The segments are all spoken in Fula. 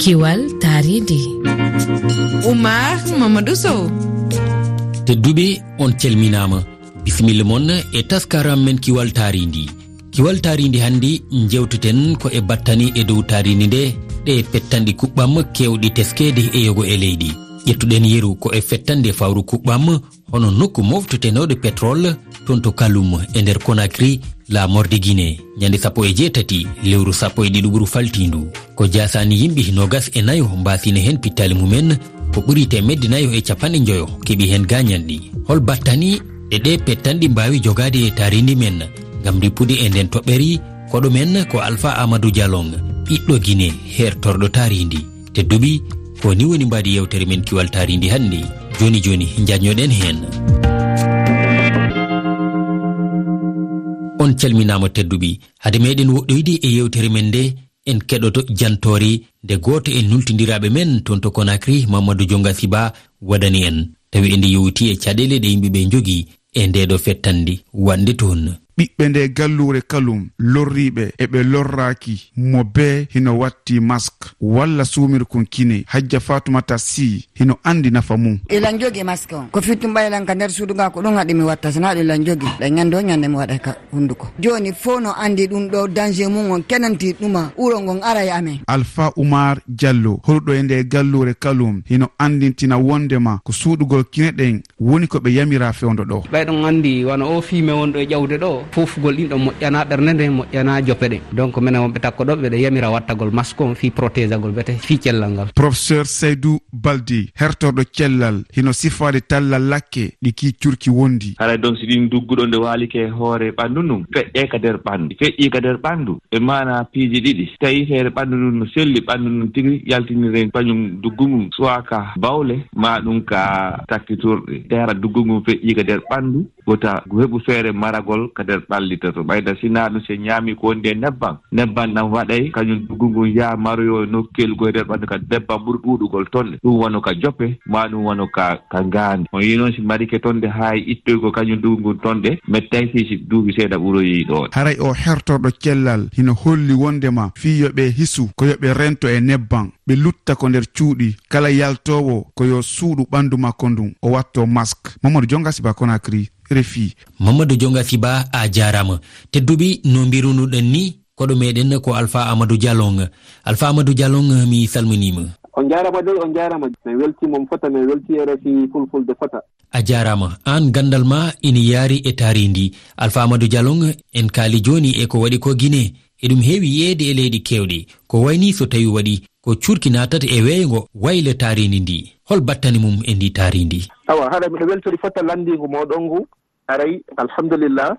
kiwal taridi. Oumar mamadou sow. Tedduɓe on calminama. Bisimilla moon e taskaram men kiwal taridi kiwal taridi hannde jewteten ko e battani e dow taridi nde ɗe pettanɗi kuɓɓam kewɗi teskede e yogo e leydi. ƴettuɗen yeru ko e fettande fawru kuɓɓam hono nokku moftotenoɗo pétrole toon to kalum e nder conakry laamorde guiné ñande sappo e jeetati lewru sappo e ɗiɗi ɓuru faltindu. Ko jasani yimɓe nogas e nayo mbasina hen pittali mumen ko ɓuri temedde nayo e capanɗe joyo keeɓi hen gañanɗi hol battani e ɗe pettanɗi mbawi jogade e tarindi men gam rippude e nden toɓɓeri koɗo men ko alpha amadou dialong ɓiɗɗo guiné hertorɗo tarindi tedduɓi ko ni woni mbaadi yewtere men kiwal taaridi hannde joni joni jañnoɗen heen. On calminama tedduɓe hade meɗen woɗɗoyde e yewtere men nde en keɗoto jantori nde goto en nultidiraɓe men toon to konakri mamadou jonga siba waɗani en. Tawi ende yowti e caɗele ɗe yimɓeɓe jogi e ndeɗo fettandi wande toon. ɓiɓɓe nde gallure kalum lorriɓe eɓe lorraki mo be hino watti masque walla sumirkon kine. Hajja fatumata si hino andi nafa mum. Ilan jogi masque on. Ko fittum ɓaylan ka nder suudu ga ko ɗum haɗi mi watta. Sona ɗo elan jogi. Ɗa ñande o ñande mi waɗa ka hunduko joni fo no andi ɗum ɗo danger mum on kenanti ɗuma wuro ngon ara e amen. Alpha oumar diallo holɗo e nde gallure kalum hino andintina wondema ko suuɗugol kine ɗen woni ko ɓe yamira fewdo ɗo. Ɓayɗon andi wona o fime wonɗo e ƴawde ɗo. foofugol ɗin ɗon moƴƴana ɓernde nde moƴƴana jope ɗe. Donc minen wonɓe takko ɗo ɓeɗe yamira wattagol masque on fi protége agol wiyete fi cellal ngal. Professeur saydou baldi hertorɗo cellal hino sifade tallal lakke ɗi ki curki wondi. Haray donc si ɗin dugguɗo nde waalike hoore ɓanndu ndum feƴƴe ka nder ɓanndu feƴƴi ka nder ɓanndu. E mana piiji ɗiɗi. Tawi feere ɓanndu ndum no selli ɓanndu ndum tigi yaltinire kañum duggu ngum soit ka bawle ma ɗum ka takkiturɗe tara duggu ngum feƴƴi ka nder ɓanndu wota heɓu feere maragol ka nder ɓallitoto ɓayda sina ɗum so ñaami ko wondi e nebban nebban ɗam waɗay kañum duggu ngun yaha maroyo e nokkel go e nder ɓandu ka nebban ɓuri ɗuuɗugol tonɗe ɗum wono ka joppe ma ɗum wono ka ka ngaandi. On yi noon si marike tonde haa e ittoygo kañum duggu ngun tonɗe mettaysi duuɓi seeɗa ɓuroyi ɗon haray o hertoɗo cellal hino holli wondema fii yo hisu ko yo rento e nebban ɓe lutta ko nder cuuɗi kala yaltowo ko yo suuɗu ɓandu makko ndun o watto masque mamadou jongasiba conacry refi. Mamadou dionga siba a jarama. Tedduɓe no mbirunoɗen ni koɗo meɗen ko alpha amadou dialong. Alpha amadou dialong mi salminima. On jarama dey on jarama. Mi weltimom fota mi welti e refi fulfulde fota. A jarama. An gandal ma ina yaari e taridi alpha amadou dialong en kaali joni e ko waɗi ko guine eɗum heewi yeede e leyɗi kewɗe ko wayni so tawi waɗi ko curki natata e weyngo wayle taaridi ndi. Hol battani mum e ndi taaridi awa haɗa miɗo weltori fota landingu moɗon ngu. aray alhamdulillah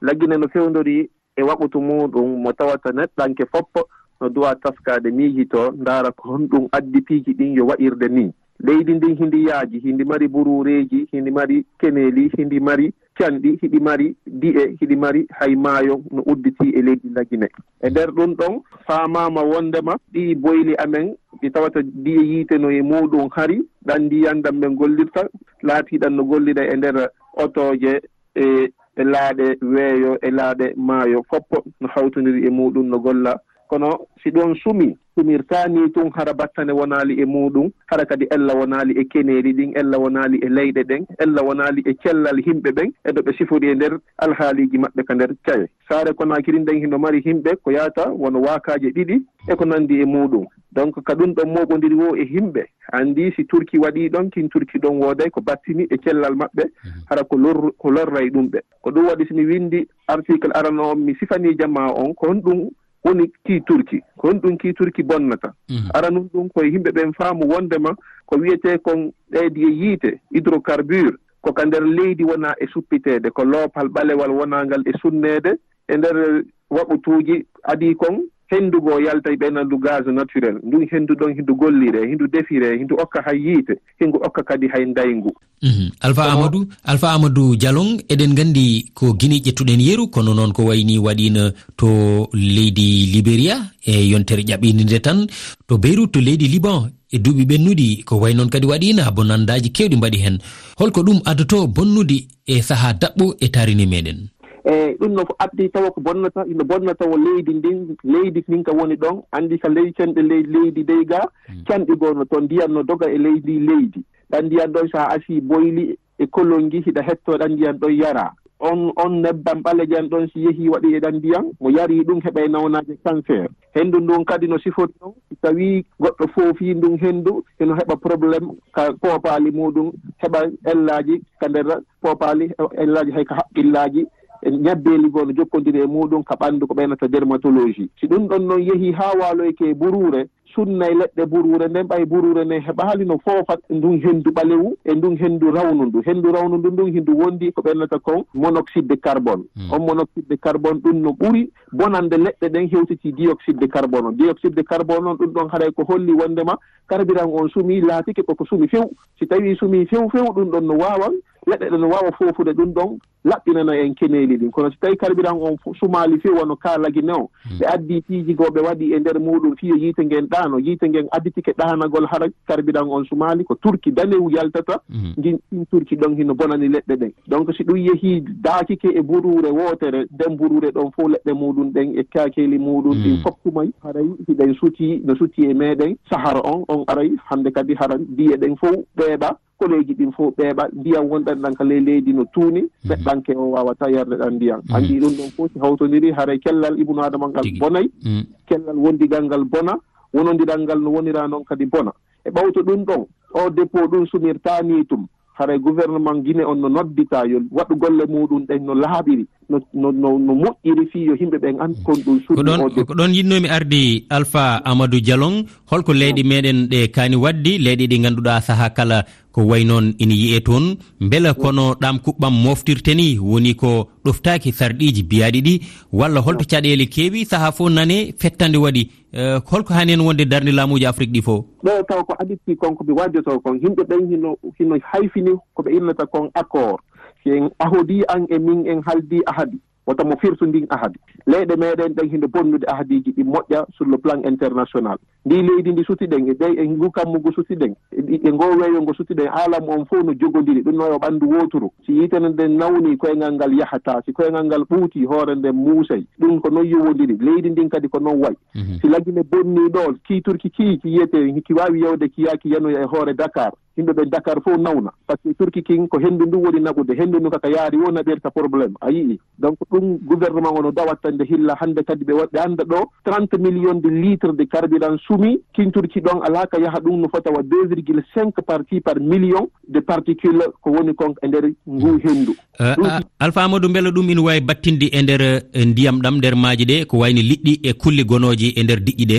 laggine no fewdori e waɓutu muɗum mo tawata neɗɗanke foppo no duwa taskade miiji to ndaara ko honɗum addi piiji ɗin yo waɗirde ni. Leydi ndin hindi yaaji hindi mari burureji hindi mari keneeli hindi mari canɗi hiɗi mari di'e hiɗi mari hay maayo no udditi e leydi lagine e nder ɗum ɗon faamama wondema ɗi boyli amen ɗi tawata di'e yiiteno e muɗum hari ɗan ndiyandam ɓe gollirta laatiɗan no gollira e nder otoje e e laaɗe weeyo e laaɗe maayo. Foppo no hawtondiri e muɗum no golla. kono si ɗon sumi sumirtani tun hara battane wonali e muɗum hara kadi ella wonali e keneri ɗin ella wonali e leyɗe ɗen ella wonali e cellal himɓe ɓen eɗo ɓe sifori e nder alhaaliji maɓɓe ka nder caye saare konakiri nden hino mari himɓe ko yata wono wakaje ɗiɗi eko nandi e, e muɗum donc ka ɗum ɗon moɓodiri wo e himɓe. Andi si turki waɗi ɗon kin turki ɗon wooday ko battini e cellal maɓɓe mhm. hara ko lor ko lorray ɗum ɓe. Ko ɗum waɗi somi windi article arano on mi sifani jamma on ko honɗum woni ki turki. Ko hon ɗum ki turki bonnata. Mhm. Ara noon ɗum koye yimɓe ɓen faamu wondema ko wiyete kon ɗeydi e yiite hydrocarbure koko nder leydi wona e suppiteede ko loopal ɓalewal wonangal e sunneede e nder waɓutuuji adii kon henndugo yalta e ɓeynandu gaz naturel. Ndun henndu ɗon hindu gollire hindu defire hindu okka hay yiite hingu okka kadi hay ndayngu. Mhm. Alpha amadou alpha amadou dialong eɗen nganndi ko guine ƴettuɗen yeru kono noon ko wayni waɗino to leydi libéria e yontere ƴaɓinde nde tan. To beyrout to leydi liban e duuɓi ɓennuɗi ko way noon kadi waɗina bonandaji kewɗi mbaɗi hen. Holko ɗum addoto bonnude e saaha daɓɓo e tarini meɗen. e ɗum no addi tawa ko bonnata ino bonna tawa leydi ndin leydi ndin ka woni ɗon anndi ka ley cenɗe ley leydi dey ga hmm. canɗi goo no toon ndiyan no doga e leydi leydi. Ɗan ndiyan ɗon so a asii boyli e kolol ngi hiɗa hettoo ɗan ndiyan ɗon yara. On on nebban ɓaleje en ɗon si yehi waɗi e ɗan ndiyan mo yari ɗum heɓa nawnaje cancer. Henndu ndun kadi no sifori ɗon si tawii goɗɗo foofi ndun henndu heno heɓa probléme ka poopaali muɗum heɓa ellaaji ka nder poopaali ellaaji hay ka haqqillaji E ñabbeeli goo no jokkondiri e muɗum ka ɓanndu ko ɓeynata dermatologie. Si ɗum ɗon noon yehii haa waaloyke e buruure sunnay leɗɗe buruure nden ɓay buruure nden heɓaali no foofat ndun henndu ɓalewu e ndun henndu rawnu ndu. Henndu rawnu ndu ndun hindu wondi ko ɓennata kon monoxide de carbone. Hmm. On monoxide de carbone ɗum no ɓuri bonande leɗɗe ɗen hewtiti dioxide de carbone o. Dioxide de carbone on ɗum ɗon haɗay ko holli wondema carburant on sumi laatike koko sumi few. Si tawii sumi few few ɗum ɗon no waawan neɗɗo eɗen wawa fofude ɗum ɗon laɓɓinana en keneeli ɗin. Kono so tawi carburant on sumaali few wono kalagine o hmm. ɓe addi piiji go ɓe waɗi e nder muɗum fiyo e yiite ngen ɗano yiite ngen additike ɗanagol hara carburant on sumaali ko turki danewu yaltata hmm. ndin ɗin turki ɗon hino bonani leɗɗe ɗen. Donc si ɗum yeehi daakike e burure wootere nden burure ɗon fof leɗɗe muɗum ɗen e kakeli muɗum ɗin hmm. fof foppumayi haray hiɗen suti no suti e meɗen sahara on on aray hande kadi hara mbiye ɗen fof ɓeeɓa école ɗin fof ɓeeɓa ndiyam wonɗan ɗan ka ley leydi no tuuni mhm. neɗɗanke o wawata yarde ɗan ndiyam. Mhm. Anndi ɗum ɗon fof si hawtodiri haray kellal ibnu adama ngal bonay. Mhm. Kellal wondigal ngal bona wonodiral ngal no wonira noon kadi bona. E ɓawto ɗum ɗon o dépôt ɗum sumirtani tum haray gouvernement guine on no noddita yo waɗu golle muɗum ɗen no laaɓiri no no no moƴƴiri fii yo yimɓe ɓen an kon ɗum suɗɗoɗo ko ɗon yinnomi ardi alpha amadou dialon holko leyɗi meɗen ɗe kaani waddi leyɗi ɗi ganduɗa saaha kala ko way noon ina yiye toon. Beele kono ɗam kuɓɓam moftirte ni woni ko ɗoftaki sarɗiji biyaɗi ɗi. Walla holto caɗele keewi saaha fof nane fettande waɗi. Eh, holko hani hen wonde darde laamuji afrique ɗi fof ɗo taw ko aditi kon koɓe waddoto kon. Yimɓe ɓen hino hino hayfini koɓe innata kon accord. Si en ahodi an e min en haldi ahadi. wata mo firtu ndin ahadi. Leyɗe meɗen ɗen hinde bonnude ahadiji ɗi moƴƴa sur le plan international. Ndi leydi ndi sutiɗen e ɗey e ngu kammugu sutiɗen e, e ngo weeyo ngo sutiɗen haalamu on fof no jogodiri ɗum noyo ɓanndu wooturu. Si yitene nden nawni koyngal ngal yahata si koyngal ngal ɓuuti hoore nden muusay ɗum ko noon yowodiri leydi ndin kadi ko noon wayi. Mhm. Si lagine bonni ɗo kiiturki kii ki yiyete ki wawi yewde kiyaki yanoya e hoore dakar. yimɓe ɓe dakar fof nawna. Par ce que turki kin ko henndu ndu woni naɓude henndu ndu kaka yaari wo naɓeede ka probléme a yii. Donc ɗum gouvernement o no tan nde hilla hannde kadi ɓe ɓe annda ɗo trente million de litre de carburant sumi kin turki ɗon alaa ka yaha ɗum no fota wa deux virgule cinq partie par million de particule ko woni kon e ndeer ngu henndu. Euh, Alpha amadou mbela ɗum ina wawi battinde e nder e ndiyam ɗam nder maaji ɗe ko wayni liɗɗi e kulli gonoji e nder diƴƴi ɗe?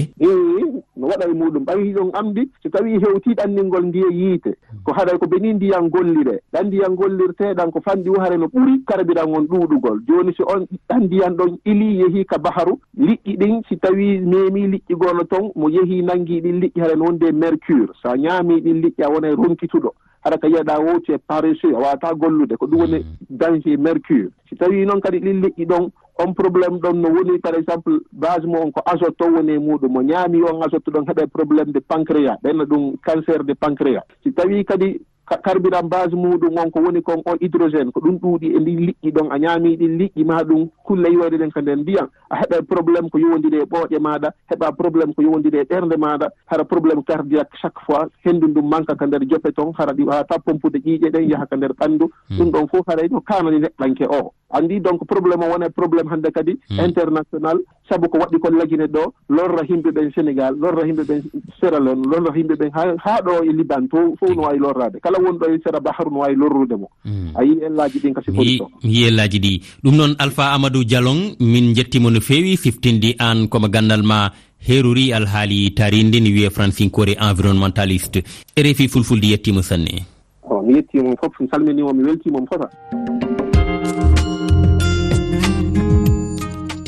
waɗa e muɗum. Ɓayi ɗon amdi so tawi hewti ɗanndingol ndiye yiite. Ko haɗay ko beni ndiyan gollire ɗan ndiyan gollirteɗan ko fanɗi wuhare no ɓuri karbiran on ɗuuɗugol. Jooni so on ɗan ndiyan ɗon ili yehi ka baharu liƴƴi ɗin si tawi memi liƴƴi goono ton mo yehi nangi ɗin liƴƴi haɗan wonde mercure. So a ñaami ɗin liƴƴi a wona e ronkituɗo haɗa ka yiyaɗa wowti e paresseux a wawata gollude. Ko ɗum woni danger mercure. Si tawi noon kadi ɗin liƴƴi ɗon on probléme ɗon no woni par exemple base mo on ko azote to woni e muɗum mo ñaami on azote ɗon heɓe probléme de pancréa ɓenna ɗum cancer de pancréa si tawi kadi carburant base muɗum on ko woni kon on hydrogéne ko ɗum ɗuuɗi e ndin liƴƴi ɗon a ñaami ɗin liƴƴi ma ɗum kulle yiwede ɗen ko nden ndiyan a heɓa probléme ko yowodiri e ɓooƴe maɗa heɓa probléme ko yowodiri e ɓernde maɗa hara probléme cardiaque chaque fois henndu ndum manque ka nder jope ton hara ɗi wawata pompude ƴiiƴe ɗen yaha ka nder ɓanndu. Hmm. Ɗum ɗon fof haray no kanani neɗɗanke o. andi donc probléme o wona probléme hannde kadi hmm. international. Sabu ko waɗi kon lagine ɗo lorra himɓe ɓen sénégal lorra himɓe ɓen séra leon lorra himɓe ɓen ha ɗo e liban to fof no wawi lorrade. Kala wonɗo e sera baharu no wawi lorrude mo. Hmm. A yi ellaji ɗin kasi foti ɗo. yi ellaji ɗi. Ɗum noon alpha amadou dialon min jettimo no fewi fiftinde an komo gandal ma herori alhaali tarinde ni wiye francinkore environnementaliste. Rfi fulfulde yettimo sanne. O mi yettima fof mi salminimo mi weltimomo fota.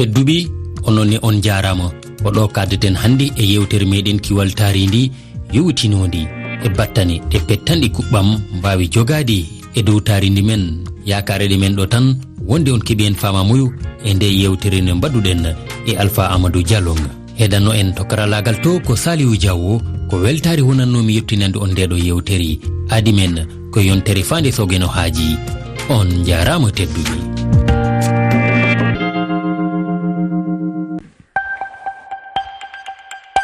tedduɓe ononne on jarama oɗo kaddeten hannde e yewtere meɗen kiwaltari ndi yowtinodi e battane. Ɗe pettanɗe kuɓɓam mbawi jogade e dow tarindi men. Yakareɗe men ɗo tan wonde on keeɓi en famamuyo e nde yewtere nde mbaɗuɗen e alpha amadou dialong heɗanno en to karallagal to ko salihu diawo ko weltare wonannomi yettinande on ndeɗo yewtere adi men ko yontere fande sogeno haaji on jarama tedduɓe.